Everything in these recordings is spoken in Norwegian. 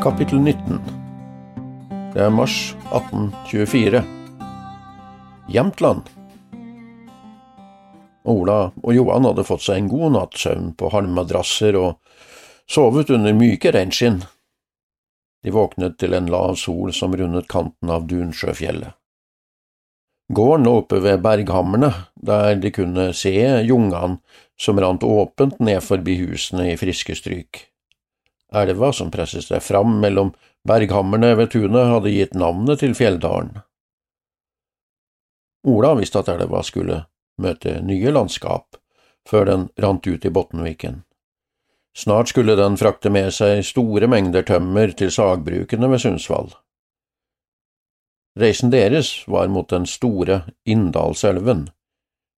Kapittel 19 Det er mars 1824. Jämtland. Ola og Johan hadde fått seg en god natts søvn på halmmadrasser og sovet under myke reinskinn. De våknet til en lav sol som rundet kanten av Dunsjøfjellet. Gården lå oppe ved berghammerne, der de kunne se jungene som rant åpent ned forbi husene i friske stryk. Elva som presset seg fram mellom berghammerne ved tunet, hadde gitt navnet til fjelldalen. Ola visste at elva skulle møte nye landskap før den rant ut i Bottenviken. Snart skulle den frakte med seg store mengder tømmer til sagbrukene ved Sundsvall. Reisen deres var mot den store Inndalselven.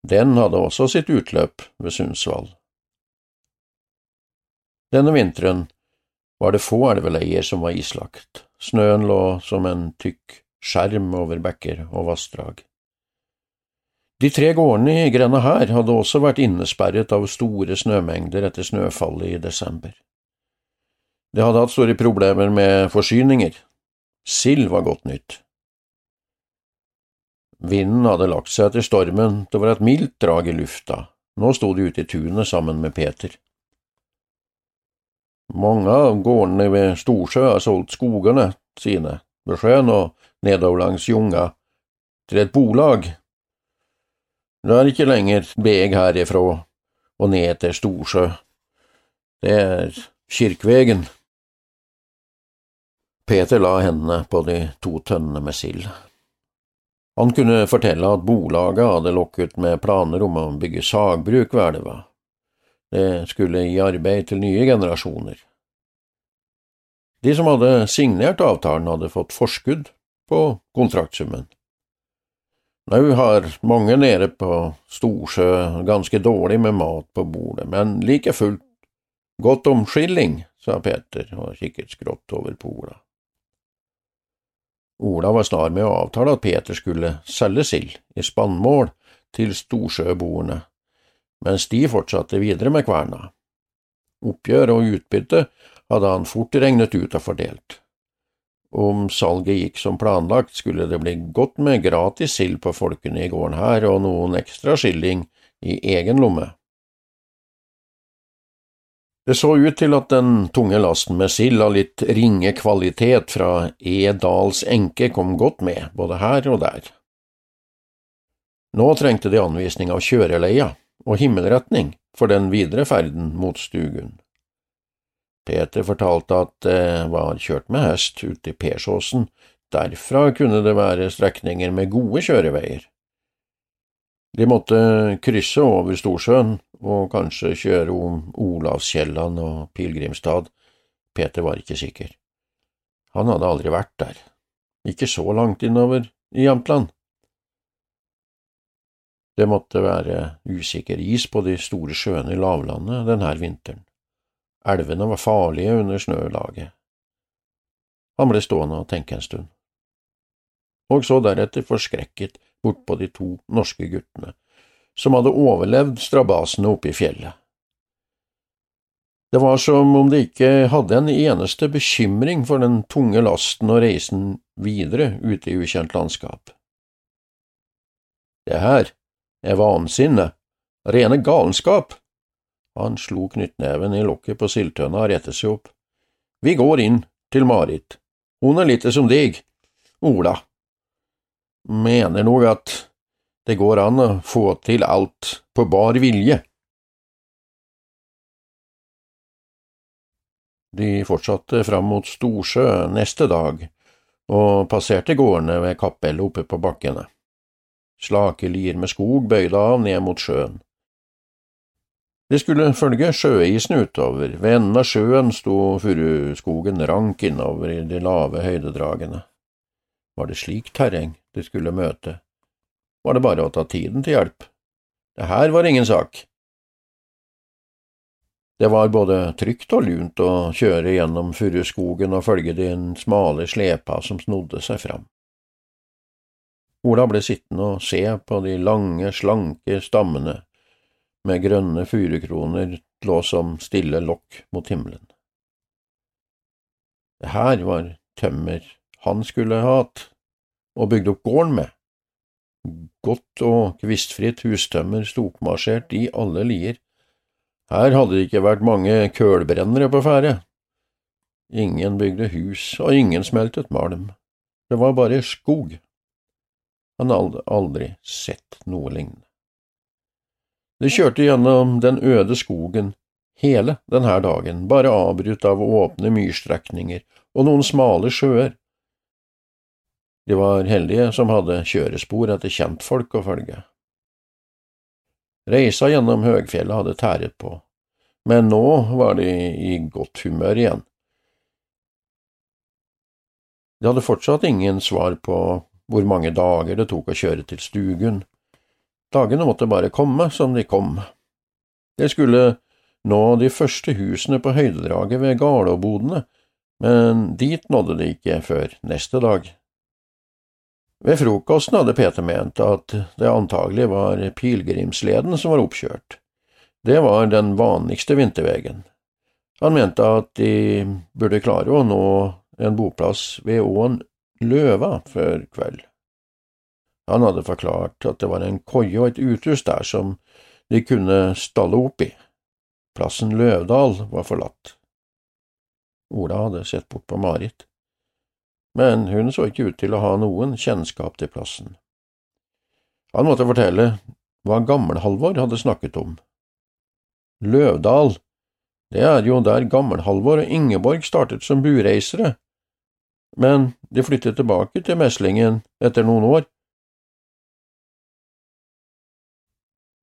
Den hadde også sitt utløp ved Sundsvall. Denne vinteren var det få elveleier som var islagt, snøen lå som en tykk skjerm over bekker og vassdrag. De tre gårdene i grenda her hadde også vært innesperret av store snømengder etter snøfallet i desember. De hadde hatt store problemer med forsyninger. Sild var godt nytt. Vinden hadde lagt seg etter stormen, det var et mildt drag i lufta, nå sto de ute i tunet sammen med Peter. Mange av gårdene ved Storsjø har solgt skogene sine ved sjøen og nedover langs Junga til et bolag. Det er ikke lenger veg herifra og ned til Storsjø. Det er Kirkevegen. Peter la hendene på de to tønnene med sild. Han kunne fortelle at bolaget hadde lokket med planer om å bygge sagbruk ved elva. Det skulle gi arbeid til nye generasjoner. De som hadde signert avtalen, hadde fått forskudd på kontraktsummen. Nå har mange nede på Storsjø ganske dårlig med mat på bordet, men like fullt godt om skilling, sa Peter og kikket skrått over på Ola. Ola var snar med å avtale at Peter skulle selge sild i spannmål til storsjøboerne, mens de fortsatte videre med kverna. Oppgjør og utbytte hadde han fort regnet ut og fordelt. Om salget gikk som planlagt, skulle det bli godt med gratis sild på folkene i gården her og noen ekstra skilling i egen lomme. Det så ut til at den tunge lasten med sild av litt ringe kvalitet fra E. Dahls enke kom godt med, både her og der. Nå trengte de anvisning av kjøreleia og himmelretning for den videre ferden mot Stugun. Peter fortalte at det var kjørt med hest ut til Persåsen, derfra kunne det være strekninger med gode kjøreveier. De måtte krysse over Storsjøen og kanskje kjøre om Olavskjelland og Pilegrimstad, Peter var ikke sikker. Han hadde aldri vært der, ikke så langt innover i Jämtland. Det måtte være usikker is på de store sjøene i lavlandet denne vinteren. Elvene var farlige under snølaget. Han ble stående og tenke en stund, og så deretter forskrekket bort på de to norske guttene, som hadde overlevd strabasene oppe i fjellet. Det var som om de ikke hadde en eneste bekymring for den tunge lasten og reisen videre ute i ukjent landskap. Det her er vansinne, rene galenskap. han slo knyttneven i lokket på sildtønna og rettet seg opp. Vi går inn til Marit. Hun er lite som deg. Ola. Mener nok at det går an å få til alt på bar vilje. De fortsatte fram mot Storsjø neste dag og passerte gårdene ved kapellet oppe på bakkene. Slake lier med skog bøyde av ned mot sjøen. De skulle følge sjøisen utover, ved enden av sjøen sto furuskogen rank innover i de lave høydedragene. Var det slik terreng de skulle møte, var det bare å ta tiden til hjelp. Det her var ingen sak. Det var både trygt og lunt å kjøre gjennom furuskogen og følge den smale slepa som snodde seg fram. Ola ble sittende og se på de lange, slanke stammene med grønne furukroner lå som stille lokk mot himmelen. Det her var tømmer han skulle hatt og bygd opp gården med. Godt og kvistfritt hustømmer stokmarsjert i alle lier. Her hadde det ikke vært mange kølbrennere på ferde. Ingen bygde hus, og ingen smeltet malm. Det var bare skog. Han hadde aldri sett noe lignende. De kjørte gjennom den øde skogen hele denne dagen, bare avbrutt av åpne myrstrekninger og noen smale sjøer. De var heldige som hadde kjørespor etter kjentfolk å følge. Reisa gjennom høgfjellet hadde tæret på, men nå var de i godt humør igjen. De hadde fortsatt ingen svar på hvor mange dager det tok å kjøre til Stugun, Dagene måtte bare komme som de kom. Det skulle nå de første husene på høydedraget ved Garlåbodene, men dit nådde de ikke før neste dag. Ved frokosten hadde Peter ment at det antagelig var pilegrimsleden som var oppkjørt. Det var den vanligste vintervegen. Han mente at de burde klare å nå en boplass ved åen Løva før kveld. Han hadde forklart at det var en koie og et uthus der som de kunne stalle opp i. Plassen Løvdal var forlatt. Ola hadde sett bort på Marit, men hun så ikke ut til å ha noen kjennskap til plassen. Han måtte fortelle hva Gammel-Halvor hadde snakket om. Løvdal, det er jo der Gammel-Halvor og Ingeborg startet som bureisere, men de flyttet tilbake til Meslingen etter noen år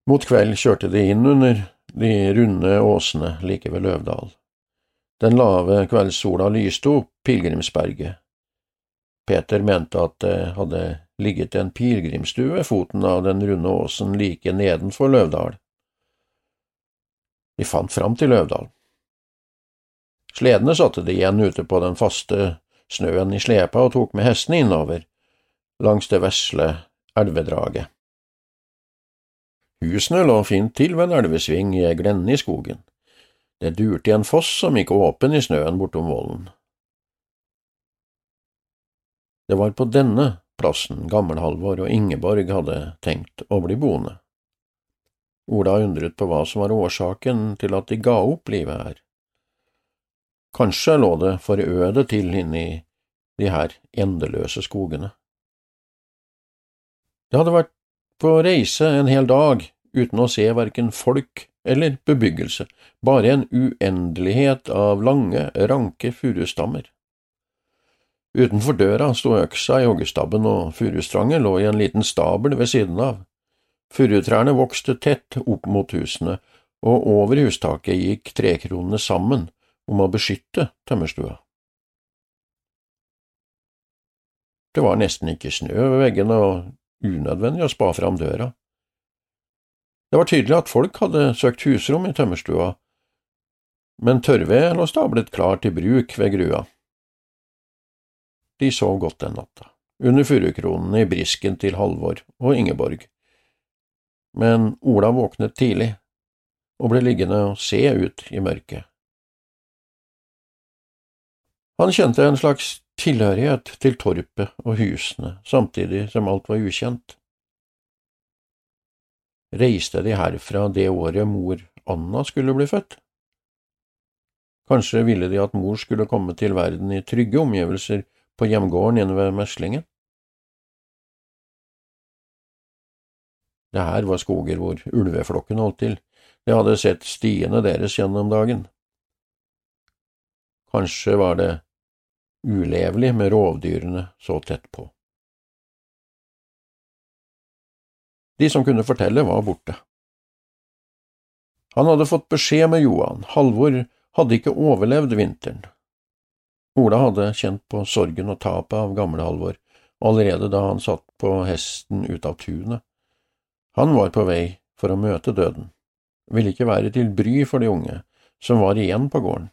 Mot kveld kjørte de inn under de runde åsene like ved Løvdal. Den lave kveldssola lyste opp pilegrimsberget. Peter mente at det hadde ligget en pilegrimsstue ved foten av den runde åsen like nedenfor Løvdal. De fant fram til Løvdal. Sledene satte de igjen ute på den faste snøen i slepa og tok med hestene innover, langs det vesle elvedraget. Husene lå fint til ved en elvesving i ei glenne i skogen. Det durte i en foss som gikk åpen i snøen bortom vollen. Det var på denne plassen Gammel-Halvor og Ingeborg hadde tenkt å bli boende. Ola undret på hva som var årsaken til at de ga opp livet her. Kanskje lå det forøde til inni de her endeløse skogene. Det hadde vært på reise en hel dag uten å se verken folk eller bebyggelse, bare en uendelighet av lange, ranke furustammer. Utenfor døra sto øksa i hoggestabben, og furustrangen lå i en liten stabel ved siden av. Furutrærne vokste tett opp mot husene, og over hustaket gikk trekronene sammen om å beskytte tømmerstua. Det var nesten ikke snø ved veggene, og unødvendig å spa fram døra. Det var tydelig at folk hadde søkt husrom i tømmerstua, men tørrved lå stablet klar til bruk ved grua. De sov godt den natta, under furukronene i brisken til Halvor og Ingeborg, men Ola våknet tidlig og ble liggende og se ut i mørket. Han kjente en slags tilhørighet til torpet og husene, samtidig som alt var ukjent. Reiste de herfra det året mor Anna skulle bli født? Kanskje ville de at mor skulle komme til verden i trygge omgivelser på hjemgården inne ved meslingen? Det her var skoger hvor ulveflokken holdt til, de hadde sett stiene deres gjennom dagen. Kanskje var det ulevelig med rovdyrene så tett på. De som kunne fortelle, var borte. Han hadde fått beskjed med Johan, Halvor hadde ikke overlevd vinteren. Ola hadde kjent på sorgen og tapet av gamle Halvor allerede da han satt på hesten ut av tunet. Han var på vei for å møte døden, ville ikke være til bry for de unge som var igjen på gården.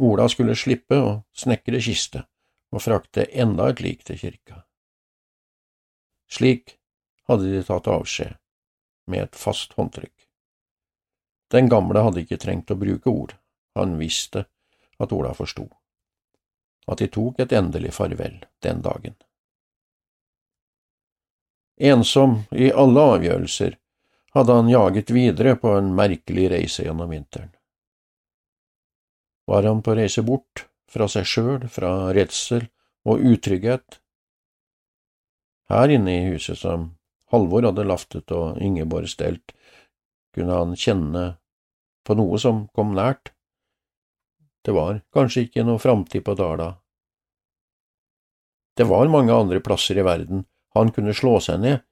Ola skulle slippe å snekre kiste og frakte enda et lik til kirka. Slik hadde de tatt avskjed, med et fast håndtrykk. Den gamle hadde ikke trengt å bruke ord, han visste at Ola forsto, at de tok et endelig farvel den dagen. Ensom i alle avgjørelser hadde han jaget videre på en merkelig reise gjennom vinteren. Var han på reise bort fra seg sjøl, fra redsel og utrygghet? Her inne i huset som Halvor hadde laftet og Ingeborg stelt, kunne han kjenne på noe som kom nært. Det var kanskje ikke noe framtid på Dala. Det var mange andre plasser i verden han kunne slå seg ned.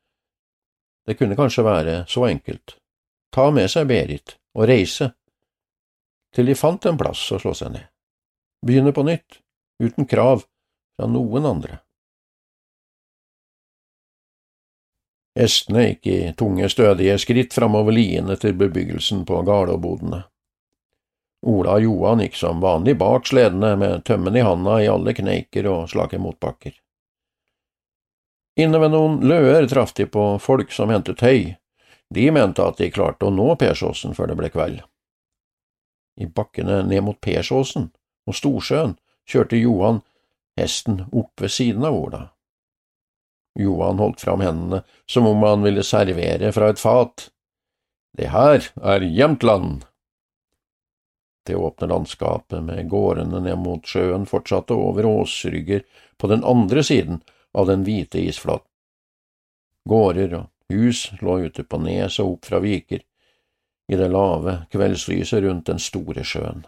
Det kunne kanskje være så enkelt. Ta med seg Berit og reise, til de fant en plass å slå seg ned. Begynne på nytt, uten krav fra noen andre. Hestene gikk i tunge, stødige skritt framover liene til bebyggelsen på gardåbodene. Ola og Johan gikk som vanlig bak sledene med tømmen i handa i alle kneiker og slake motbakker. Inne ved noen løer traff de på folk som hentet høy. De mente at de klarte å nå Persåsen før det ble kveld. I bakkene ned mot Persåsen og Storsjøen kjørte Johan hesten opp ved siden av Ola. Johan holdt fram hendene som om han ville servere fra et fat. Det her er Jämtland. Det åpne landskapet med gårdene ned mot sjøen fortsatte over åsrygger på den andre siden av den hvite isflaten. Gårder og hus lå ute på nes og opp fra viker, i det lave kveldslyset rundt den store sjøen.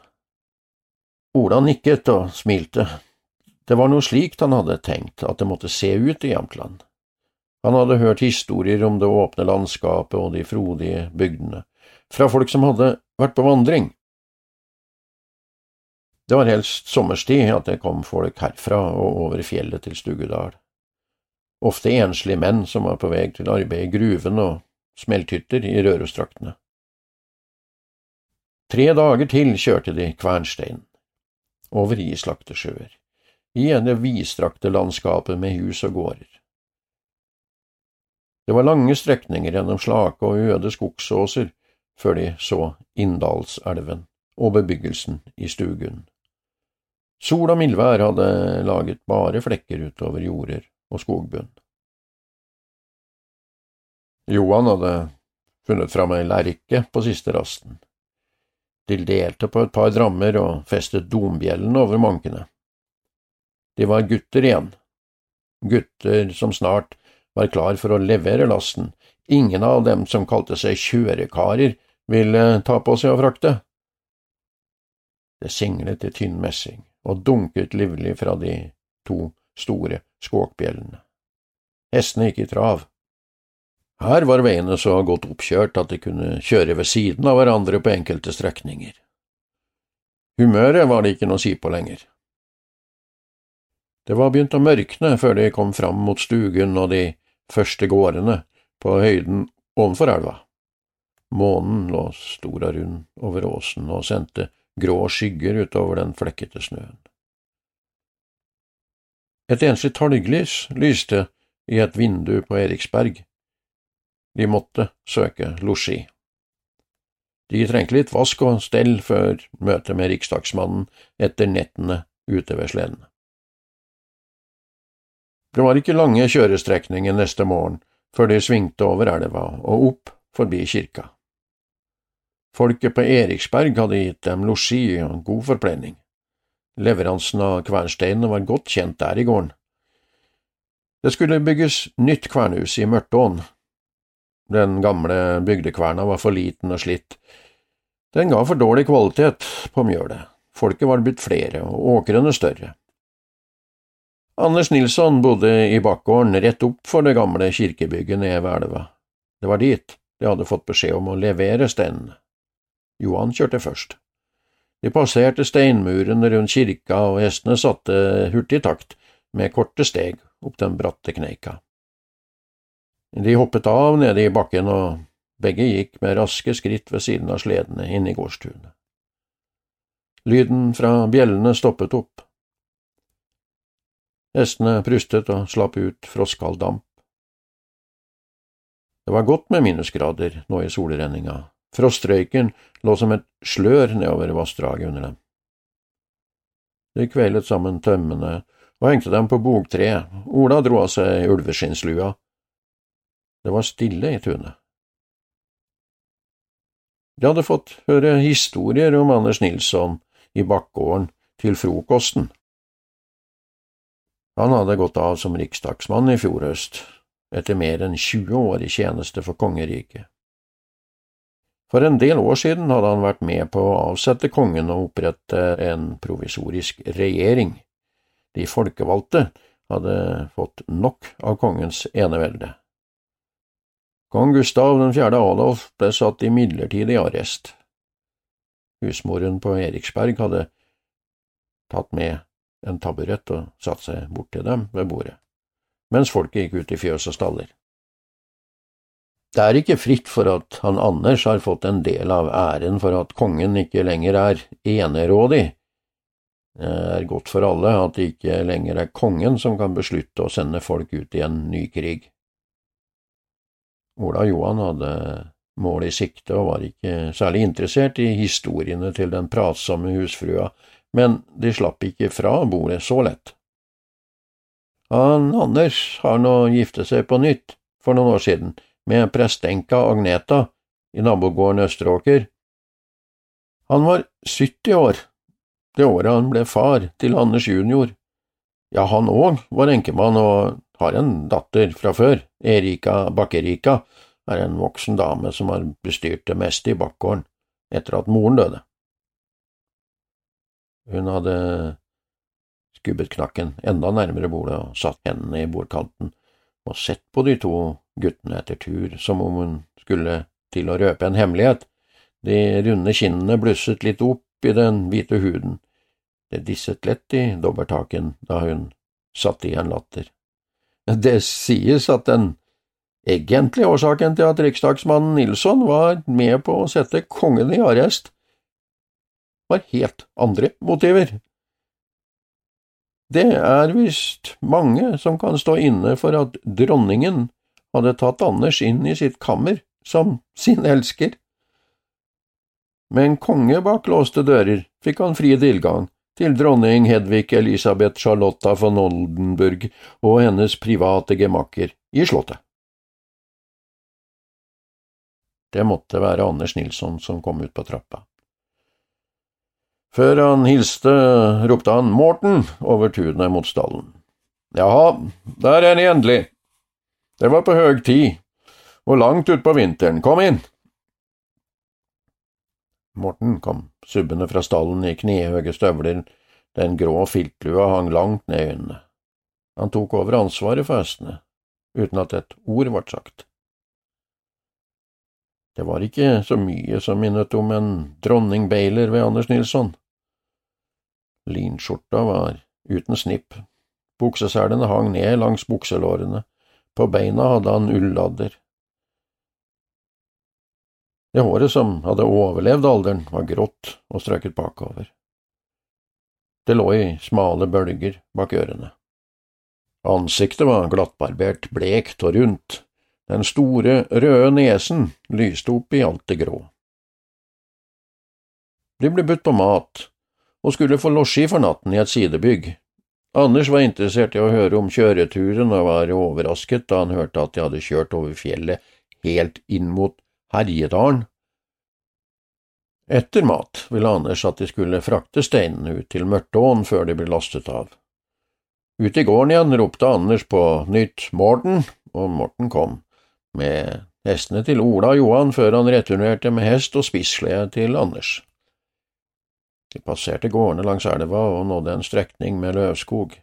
Ola nikket og smilte. Det var noe slikt han hadde tenkt at det måtte se ut i Jämtland. Han hadde hørt historier om det åpne landskapet og de frodige bygdene, fra folk som hadde vært på vandring. Det var helst sommerstid at det kom folk herfra og over fjellet til Stugudal ofte enslige menn som var på vei til arbeid i gruven og smelthytter i Rørostraktene. Tre dager til kjørte de Kvernstein, over islagte sjøer, i det vidstrakte landskapet med hus og gårder. Det var lange strekninger gjennom slake og øde skogsåser før de så Inndalselven og bebyggelsen i Stugun. Sol og mildvær hadde laget bare flekker utover jorder og skogbunn. Johan hadde funnet fram ei lerke på siste rasten. De delte på et par drammer og festet dombjellene over mankene. De var gutter igjen, gutter som snart var klar for å levere lasten, ingen av dem som kalte seg kjørekarer, ville ta på seg å frakte. Det singlet i tynn messing og dunket livlig fra de to store skåkbjellene. Hestene gikk i trav. Her var veiene så godt oppkjørt at de kunne kjøre ved siden av hverandre på enkelte strekninger. Humøret var det ikke noe å si på lenger. Det var begynt å mørkne før de kom fram mot stugen og de første gårdene på høyden ovenfor elva. Månen lå stor og rund over åsen og sendte grå skygger utover den flekkete snøen. Et enslig talglys lyste i et vindu på Eriksberg. De måtte søke losji. De trengte litt vask og stell før møtet med riksdagsmannen etter nettene ute ved sleden. Det var ikke lange kjørestrekninger neste morgen før de svingte over elva og opp forbi kirka. Folket på Eriksberg hadde gitt dem losji og god forplening. Leveransen av kvernsteinene var godt kjent der i gården. Det skulle bygges nytt kvernhus i Mørtåen. Den gamle bygdekverna var for liten og slitt. Den ga for dårlig kvalitet på mjølet. Folket var blitt flere og åkrene større. Anders Nilsson bodde i bakgården rett opp for det gamle kirkebygget nede ved elva. Det var dit de hadde fått beskjed om å levere steinene. Johan kjørte først. De passerte steinmuren rundt kirka, og hestene satte hurtig takt med korte steg opp den bratte kneika. De hoppet av nede i bakken, og begge gikk med raske skritt ved siden av sledene inn i gårdstunet. Lyden fra bjellene stoppet opp. Hestene prustet og slapp ut frostkald damp. Det var godt med minusgrader nå i solrenninga. Frostrøyken lå som et slør nedover vassdraget under dem. De kvelet sammen tømmene og hengte dem på bogtre. Ola dro av seg ulveskinnslua. Det var stille i tunet. De hadde fått høre historier om Anders Nilsson i bakgården til frokosten. Han hadde gått av som riksdagsmann i fjor høst, etter mer enn 20 år i tjeneste for kongeriket. For en del år siden hadde han vært med på å avsette kongen og opprette en provisorisk regjering. De folkevalgte hadde fått nok av kongens enevelde. Kong Gustav den fjerde Adolf ble satt i midlertidig arrest. Husmoren på Eriksberg hadde tatt med en taburett og satt seg bort til dem ved bordet, mens folket gikk ut i fjøs og staller. Det er ikke fritt for at han Anders har fått en del av æren for at kongen ikke lenger er enerådig. Det er godt for alle at det ikke lenger er kongen som kan beslutte å sende folk ut i en ny krig. Ola Johan hadde mål i sikte og var ikke særlig interessert i historiene til den pratsomme husfrua, men de slapp ikke fra bordet så lett. Han Anders har nå giftet seg på nytt for noen år siden, med prestenka Agneta i nabogården Østeråker. Han var 70 år det året han ble far til Anders junior. Ja, han òg var enkemann og har en datter fra før, Erika Bakkerika, er en voksen dame som har bestyrt det meste i bakgården etter at moren døde. Hun hadde skubbet knakken enda nærmere bordet og satt hendene i bordkanten og sett på de to guttene etter tur, som om hun skulle til å røpe en hemmelighet. De runde kinnene blusset litt opp i den hvite huden. Det disset lett i dobbertaken da hun satte i en latter. Det sies at den egentlige årsaken til at riksdagsmannen Nilsson var med på å sette kongen i arrest, var helt andre motiver. Det er visst mange som kan stå inne for at dronningen hadde tatt Anders inn i sitt kammer som sin elsker. Med en konge bak låste dører fikk han fri tilgang til dronning Hedvig Elisabeth Charlotta von Oldenburg og hennes private gemakker i slottet. Det måtte være Anders Nilsson som kom ut på trappa. Før han hilste, ropte han Morten over tunet mot stallen. Jaha, der er de endelig. Det var på høg tid, og langt utpå vinteren. Kom inn. Morten kom subbende fra stallen i knehøye støvler, den grå filtlua hang langt ned i øynene. Han tok over ansvaret for hestene, uten at et ord ble sagt. Det var ikke så mye som minnet om en dronning dronningbeiler ved Anders Nilsson. Linskjorta var uten snipp, bukseselene hang ned langs bukselårene, på beina hadde han ulladder. Det håret som hadde overlevd alderen, var grått og strøket bakover. Det lå i smale bølger bak ørene. Ansiktet var glattbarbert, blekt og rundt, den store, røde nesen lyste opp i alt det grå. De ble budt på mat, og skulle få losji for natten i et sidebygg. Anders var interessert i å høre om kjøreturen og var overrasket da han hørte at de hadde kjørt over fjellet helt inn mot Herjedalen. Etter mat ville Anders at de skulle frakte steinene ut til Mørtåen før de ble lastet av. Ute i gården igjen ropte Anders på nytt Morten, og Morten kom, med hestene til Ola og Johan før han returnerte med hest og spisslede til Anders. De passerte gårdene langs elva og nådde en strekning med løvskog.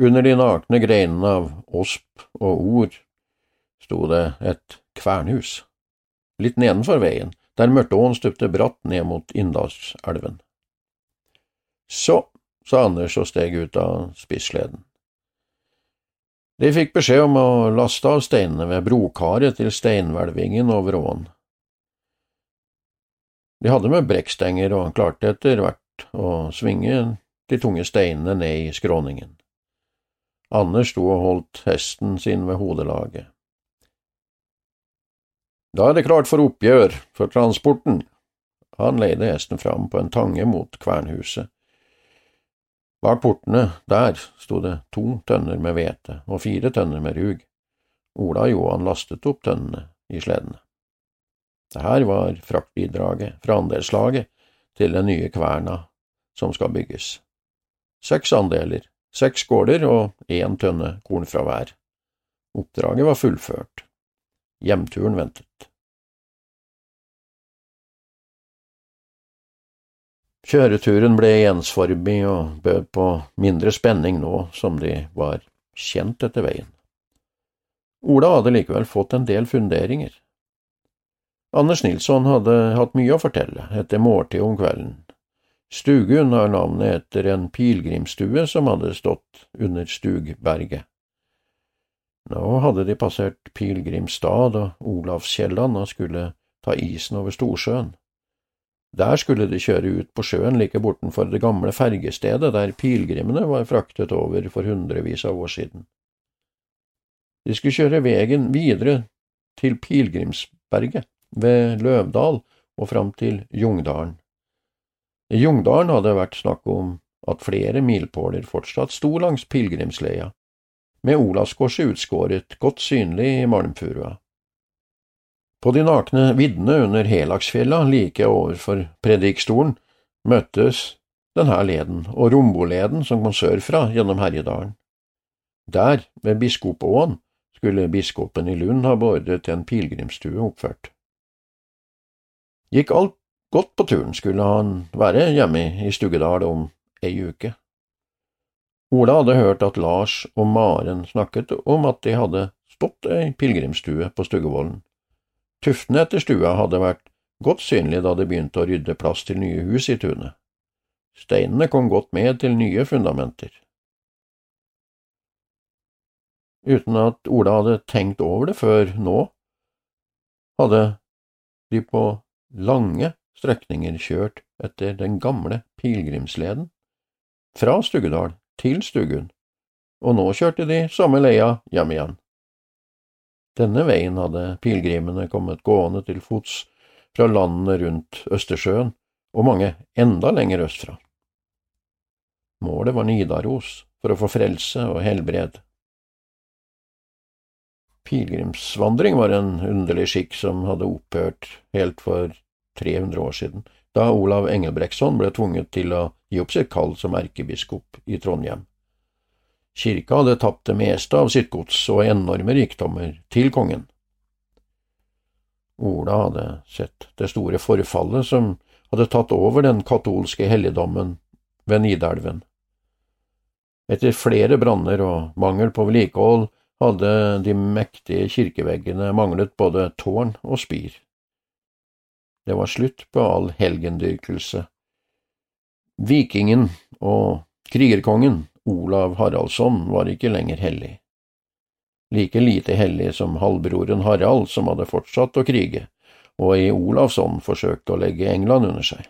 Under de nakne greinene av osp og or sto det et kvernhus. Litt nedenfor veien, der Mørtåen stupte bratt ned mot Inndalselven. Så, sa Anders og steg ut av spissleden. De fikk beskjed om å laste av steinene ved brokaret til steinhvelvingen over åen. De hadde med brekkstenger og klarte etter hvert å svinge de tunge steinene ned i skråningen. Anders sto og holdt hesten sin ved hodelaget. Da er det klart for oppgjør, for transporten. Han leide hesten fram på en tange mot kvernhuset. Bak portene, der, sto det to tønner med hvete og fire tønner med rug. Ola og Johan lastet opp tønnene i sledene. Det her var fraktbidraget fra andelslaget til den nye kverna som skal bygges. Seks andeler, seks gårder og én tønne korn fra hver. Oppdraget var fullført. Hjemturen ventet. Kjøreturen ble ensformig og bød på mindre spenning nå som de var kjent etter veien. Ola hadde likevel fått en del funderinger. Anders Nilsson hadde hatt mye å fortelle etter måltid om kvelden. Stugun har navnet etter en pilegrimsstue som hadde stått under Stugberget. Nå hadde de passert Pilegrimstad og Olavskjellan og skulle ta isen over Storsjøen. Der skulle de kjøre ut på sjøen like bortenfor det gamle fergestedet der pilegrimene var fraktet over for hundrevis av år siden. De skulle kjøre veien videre til Pilegrimsberget ved Løvdal og fram til Jungdalen. I Jungdalen hadde det vært snakk om at flere milpåler fortsatt sto langs pilegrimsleia, med Olavskorset utskåret godt synlig i malmfurua. På de nakne viddene under Helaksfjella like overfor Predikstolen møttes denne leden og Romboleden som kom sørfra gjennom Herjedalen. Der, ved Biskopåen, skulle biskopen i Lund ha beordret en pilegrimsstue oppført. Gikk alt godt på turen, skulle han være hjemme i Stuggedal om ei uke. Ola hadde hørt at Lars og Maren snakket om at de hadde stått ei pilegrimsstue på Stuggevollen. Tuftene etter stua hadde vært godt synlige da de begynte å rydde plass til nye hus i tunet. Steinene kom godt med til nye fundamenter. Uten at Ola hadde tenkt over det før nå, hadde de på lange strekninger kjørt etter den gamle pilegrimsleden, fra Stuggedal til Stugun, og nå kjørte de samme leia hjem igjen. Denne veien hadde pilegrimene kommet gående til fots fra landene rundt Østersjøen og mange enda lenger østfra. Målet var Nidaros for å få frelse og helbred. Pilegrimsvandring var en underlig skikk som hadde opphørt helt for 300 år siden, da Olav Engelbrektsson ble tvunget til å gi opp sitt kall som erkebiskop i Trondheim. Kirka hadde tapt det meste av sitt gods og enorme rikdommer til kongen. Ola hadde sett det store forfallet som hadde tatt over den katolske helligdommen ved Nidelven. Etter flere branner og mangel på vedlikehold hadde de mektige kirkeveggene manglet både tårn og spir. Det var slutt på all helgendyrkelse. Vikingen og krigerkongen Olav Haraldsson var ikke lenger hellig. Like lite hellig som halvbroren Harald, som hadde fortsatt å krige, og i Olavsson forsøkte å legge England under seg.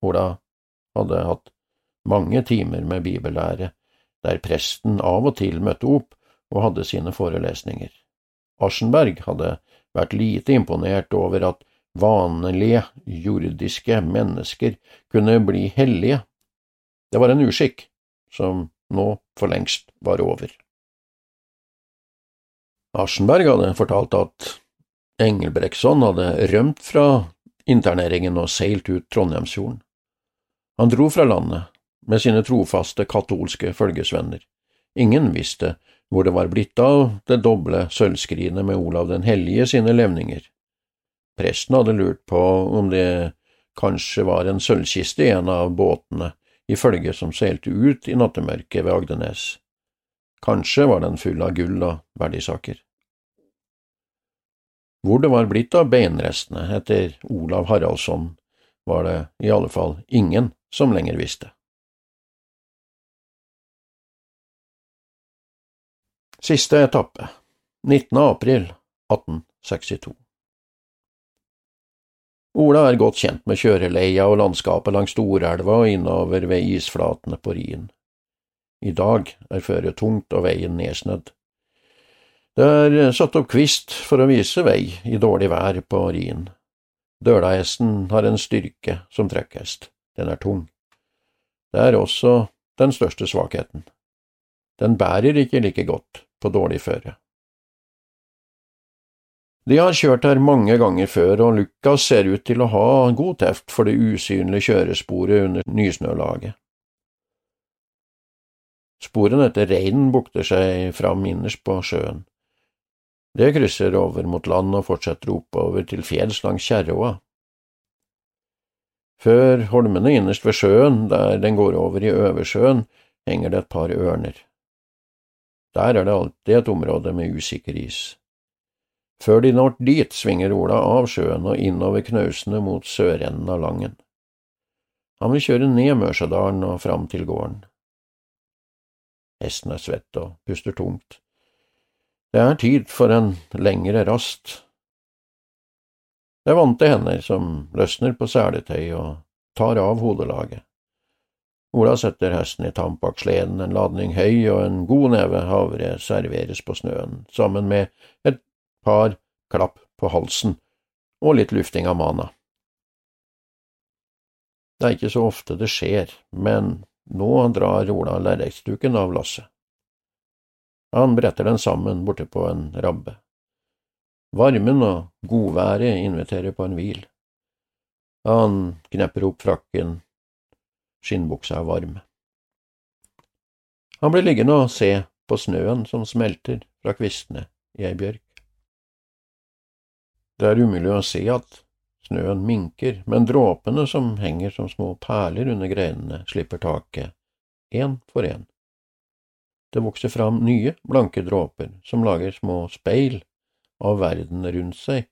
Ola hadde hatt mange timer med bibellære, der presten av og til møtte opp og hadde sine forelesninger. Aschenberg hadde vært lite imponert over at vanlige jordiske mennesker kunne bli hellige. Det var en uskikk som nå for lengst var over. Aschenberg hadde fortalt at Engelbrektsson hadde rømt fra interneringen og seilt ut Trondheimsfjorden. Han dro fra landet med sine trofaste katolske følgesvenner. Ingen visste hvor det var blitt av det doble sølvskrinet med Olav den hellige sine levninger. Presten hadde lurt på om det kanskje var en sølvkiste i en av båtene i følget som seilte ut i nattemørket ved Agdenes. Kanskje var den full av gull og verdisaker. Hvor det var blitt av beinrestene etter Olav Haraldsson, var det i alle fall ingen som lenger visste. Siste etappe 19. april 1862 Ola er godt kjent med kjøreleia og landskapet langs Storelva og innover ved isflatene på Rien. I dag er føret tungt og veien nedsnødd. Det er satt opp kvist for å vise vei i dårlig vær på Rien. Dølahesten har en styrke som trekkhest, den er tung. Det er også den største svakheten. Den bærer ikke like godt på dårlig føre. De har kjørt her mange ganger før, og Lukas ser ut til å ha god teft for det usynlige kjøresporet under nysnølaget. Sporene etter reinen bukter seg fram innerst på sjøen. Det krysser over mot land og fortsetter oppover til fjells langs Kjerroa. Før holmene innerst ved sjøen, der den går over i Øversjøen, henger det et par ørner. Der er det alltid et område med usikker is. Før de når dit, svinger Ola av sjøen og innover knausene mot sørenden av Langen. Han vil kjøre ned Mørsadalen og fram til gården. Hesten er svett og puster tungt. Det er tid for en lengre rast. Det er vante hender som løsner på seletøyet og tar av hodelaget. Ola setter hesten i tamp en ladning høy og en god neve havre serveres på snøen, sammen med et par klapp på halsen og litt lufting av mana. Det er ikke så ofte det skjer, men nå drar Ola lerretsduken av lasset. Han bretter den sammen borte på en rabbe. Varmen og godværet inviterer på en hvil. Han knepper opp frakken, skinnbuksa er varm. Han blir liggende og se på snøen som smelter fra kvistene i ei bjørk. Det er umulig å se at snøen minker, men dråpene som henger som små perler under greinene, slipper taket, én for én. Det vokser fram nye, blanke dråper som lager små speil av verden rundt seg,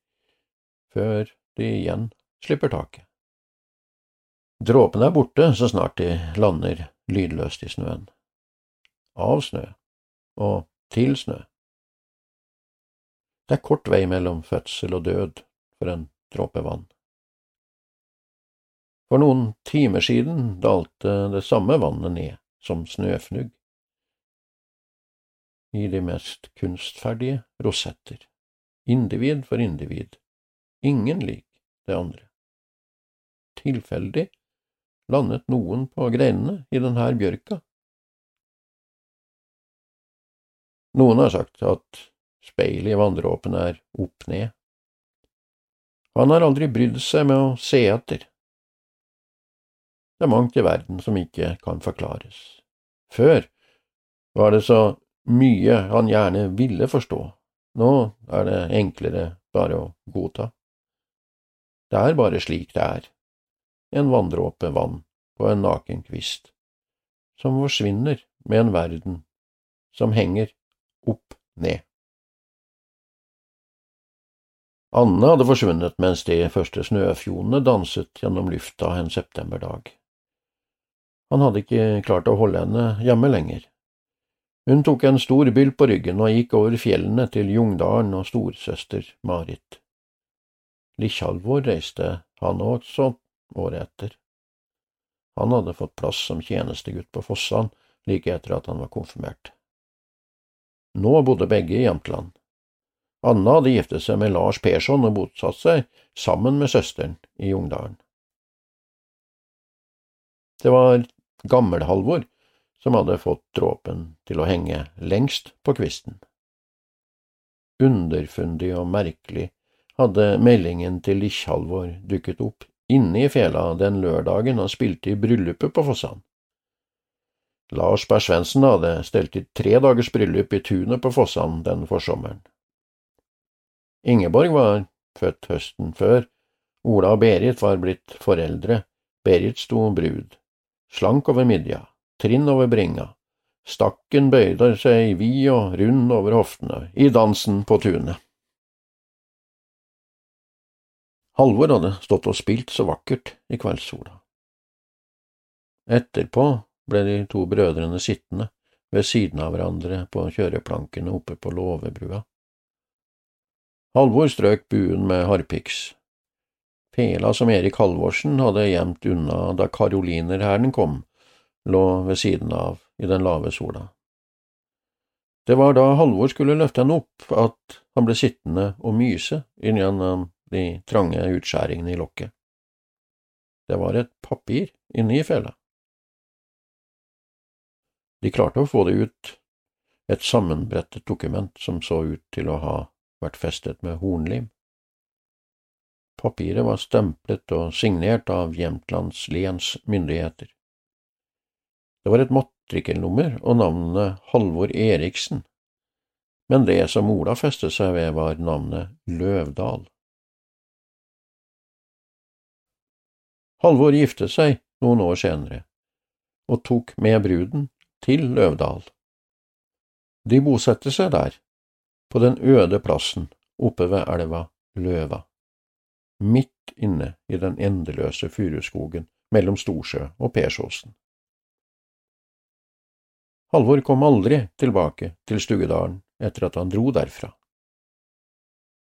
før de igjen slipper taket. Dråpene er borte så snart de lander lydløst i snøen. Av snø og til snø. Det er kort vei mellom fødsel og død for en dråpe vann. For noen timer siden dalte det samme vannet ned som snøfnugg i de mest kunstferdige rosetter, individ for individ, ingen lik det andre. Tilfeldig landet noen på greinene i denne bjørka. Noen har sagt at Speilet i vanndråpen er opp ned. Han har aldri brydd seg med å se etter. Det er mangt i verden som ikke kan forklares. Før var det så mye han gjerne ville forstå, nå er det enklere bare å godta. Det er bare slik det er, en vanndråpe vann på en naken kvist, som forsvinner med en verden som henger opp ned. Anne hadde forsvunnet mens de første snøfjonene danset gjennom lufta en septemberdag. Han hadde ikke klart å holde henne hjemme lenger. Hun tok en stor byll på ryggen og gikk over fjellene til Jungdalen og storsøster Marit. Likkjalvor reiste han også året etter. Han hadde fått plass som tjenestegutt på Fossan like etter at han var konfirmert. Nå bodde begge i Jämtland. Anna hadde giftet seg med Lars Persson og bosatt seg sammen med søsteren i Jungdalen. Det var Gammel-Halvor som hadde fått dråpen til å henge lengst på kvisten. Underfundig og merkelig hadde meldingen til Likkjalvor dukket opp inne i fela den lørdagen han spilte i bryllupet på Fossan. Lars Berr Svendsen hadde stelt i tre dagers bryllup i tunet på Fossan den forsommeren. Ingeborg var født høsten før, Ola og Berit var blitt foreldre, Berit sto brud, slank over midja, trinn over bringa, stakken bøyde seg vid og rund over hoftene i dansen på tunet. Halvor hadde stått og spilt så vakkert i kveldssola. Etterpå ble de to brødrene sittende ved siden av hverandre på kjøreplankene oppe på låvebrua. Halvor strøk buen med harpiks. Pela som Erik Halvorsen hadde gjemt unna da karolinerhæren kom, lå ved siden av i den lave sola. Det var da Halvor skulle løfte henne opp, at han ble sittende og myse inngjennom de trange utskjæringene i lokket. Det var et papir inni fela. De klarte å få det ut, et sammenbrettet dokument som så ut til å ha vært festet med hornlim. Papiret var stemplet og signert av Jämtlands lens myndigheter. Det var et matrikkelnummer og navnet Halvor Eriksen, men det som Ola festet seg ved, var navnet Løvdal. Halvor giftet seg noen år senere, og tok med bruden til Løvdal. De bosatte seg der, på den øde plassen oppe ved elva Løva, midt inne i den endeløse furuskogen mellom Storsjø og Persåsen. Halvor kom aldri tilbake til Stugedalen etter at han dro derfra.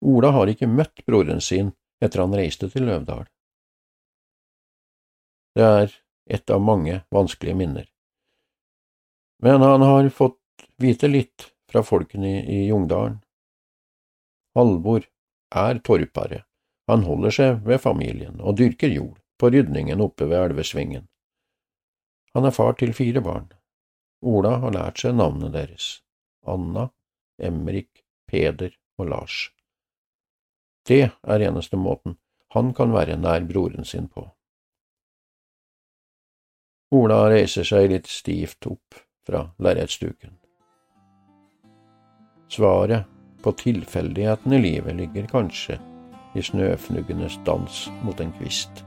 Ola har ikke møtt broren sin etter han reiste til Løvdal. Det er et av mange vanskelige minner. Men han har fått vite litt fra folkene i Jungdalen. Halvor er torpare, han holder seg ved familien og dyrker jord på rydningen oppe ved elvesvingen. Han er far til fire barn. Ola har lært seg navnene deres, Anna, Emrik, Peder og Lars. Det er eneste måten han kan være nær broren sin på. Ola reiser seg litt stivt opp fra lerretsduken. Svaret på tilfeldigheten i livet ligger kanskje i snøfnuggenes dans mot en kvist.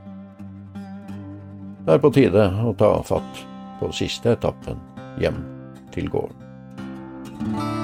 Det er på tide å ta fatt på siste etappen hjem til gården.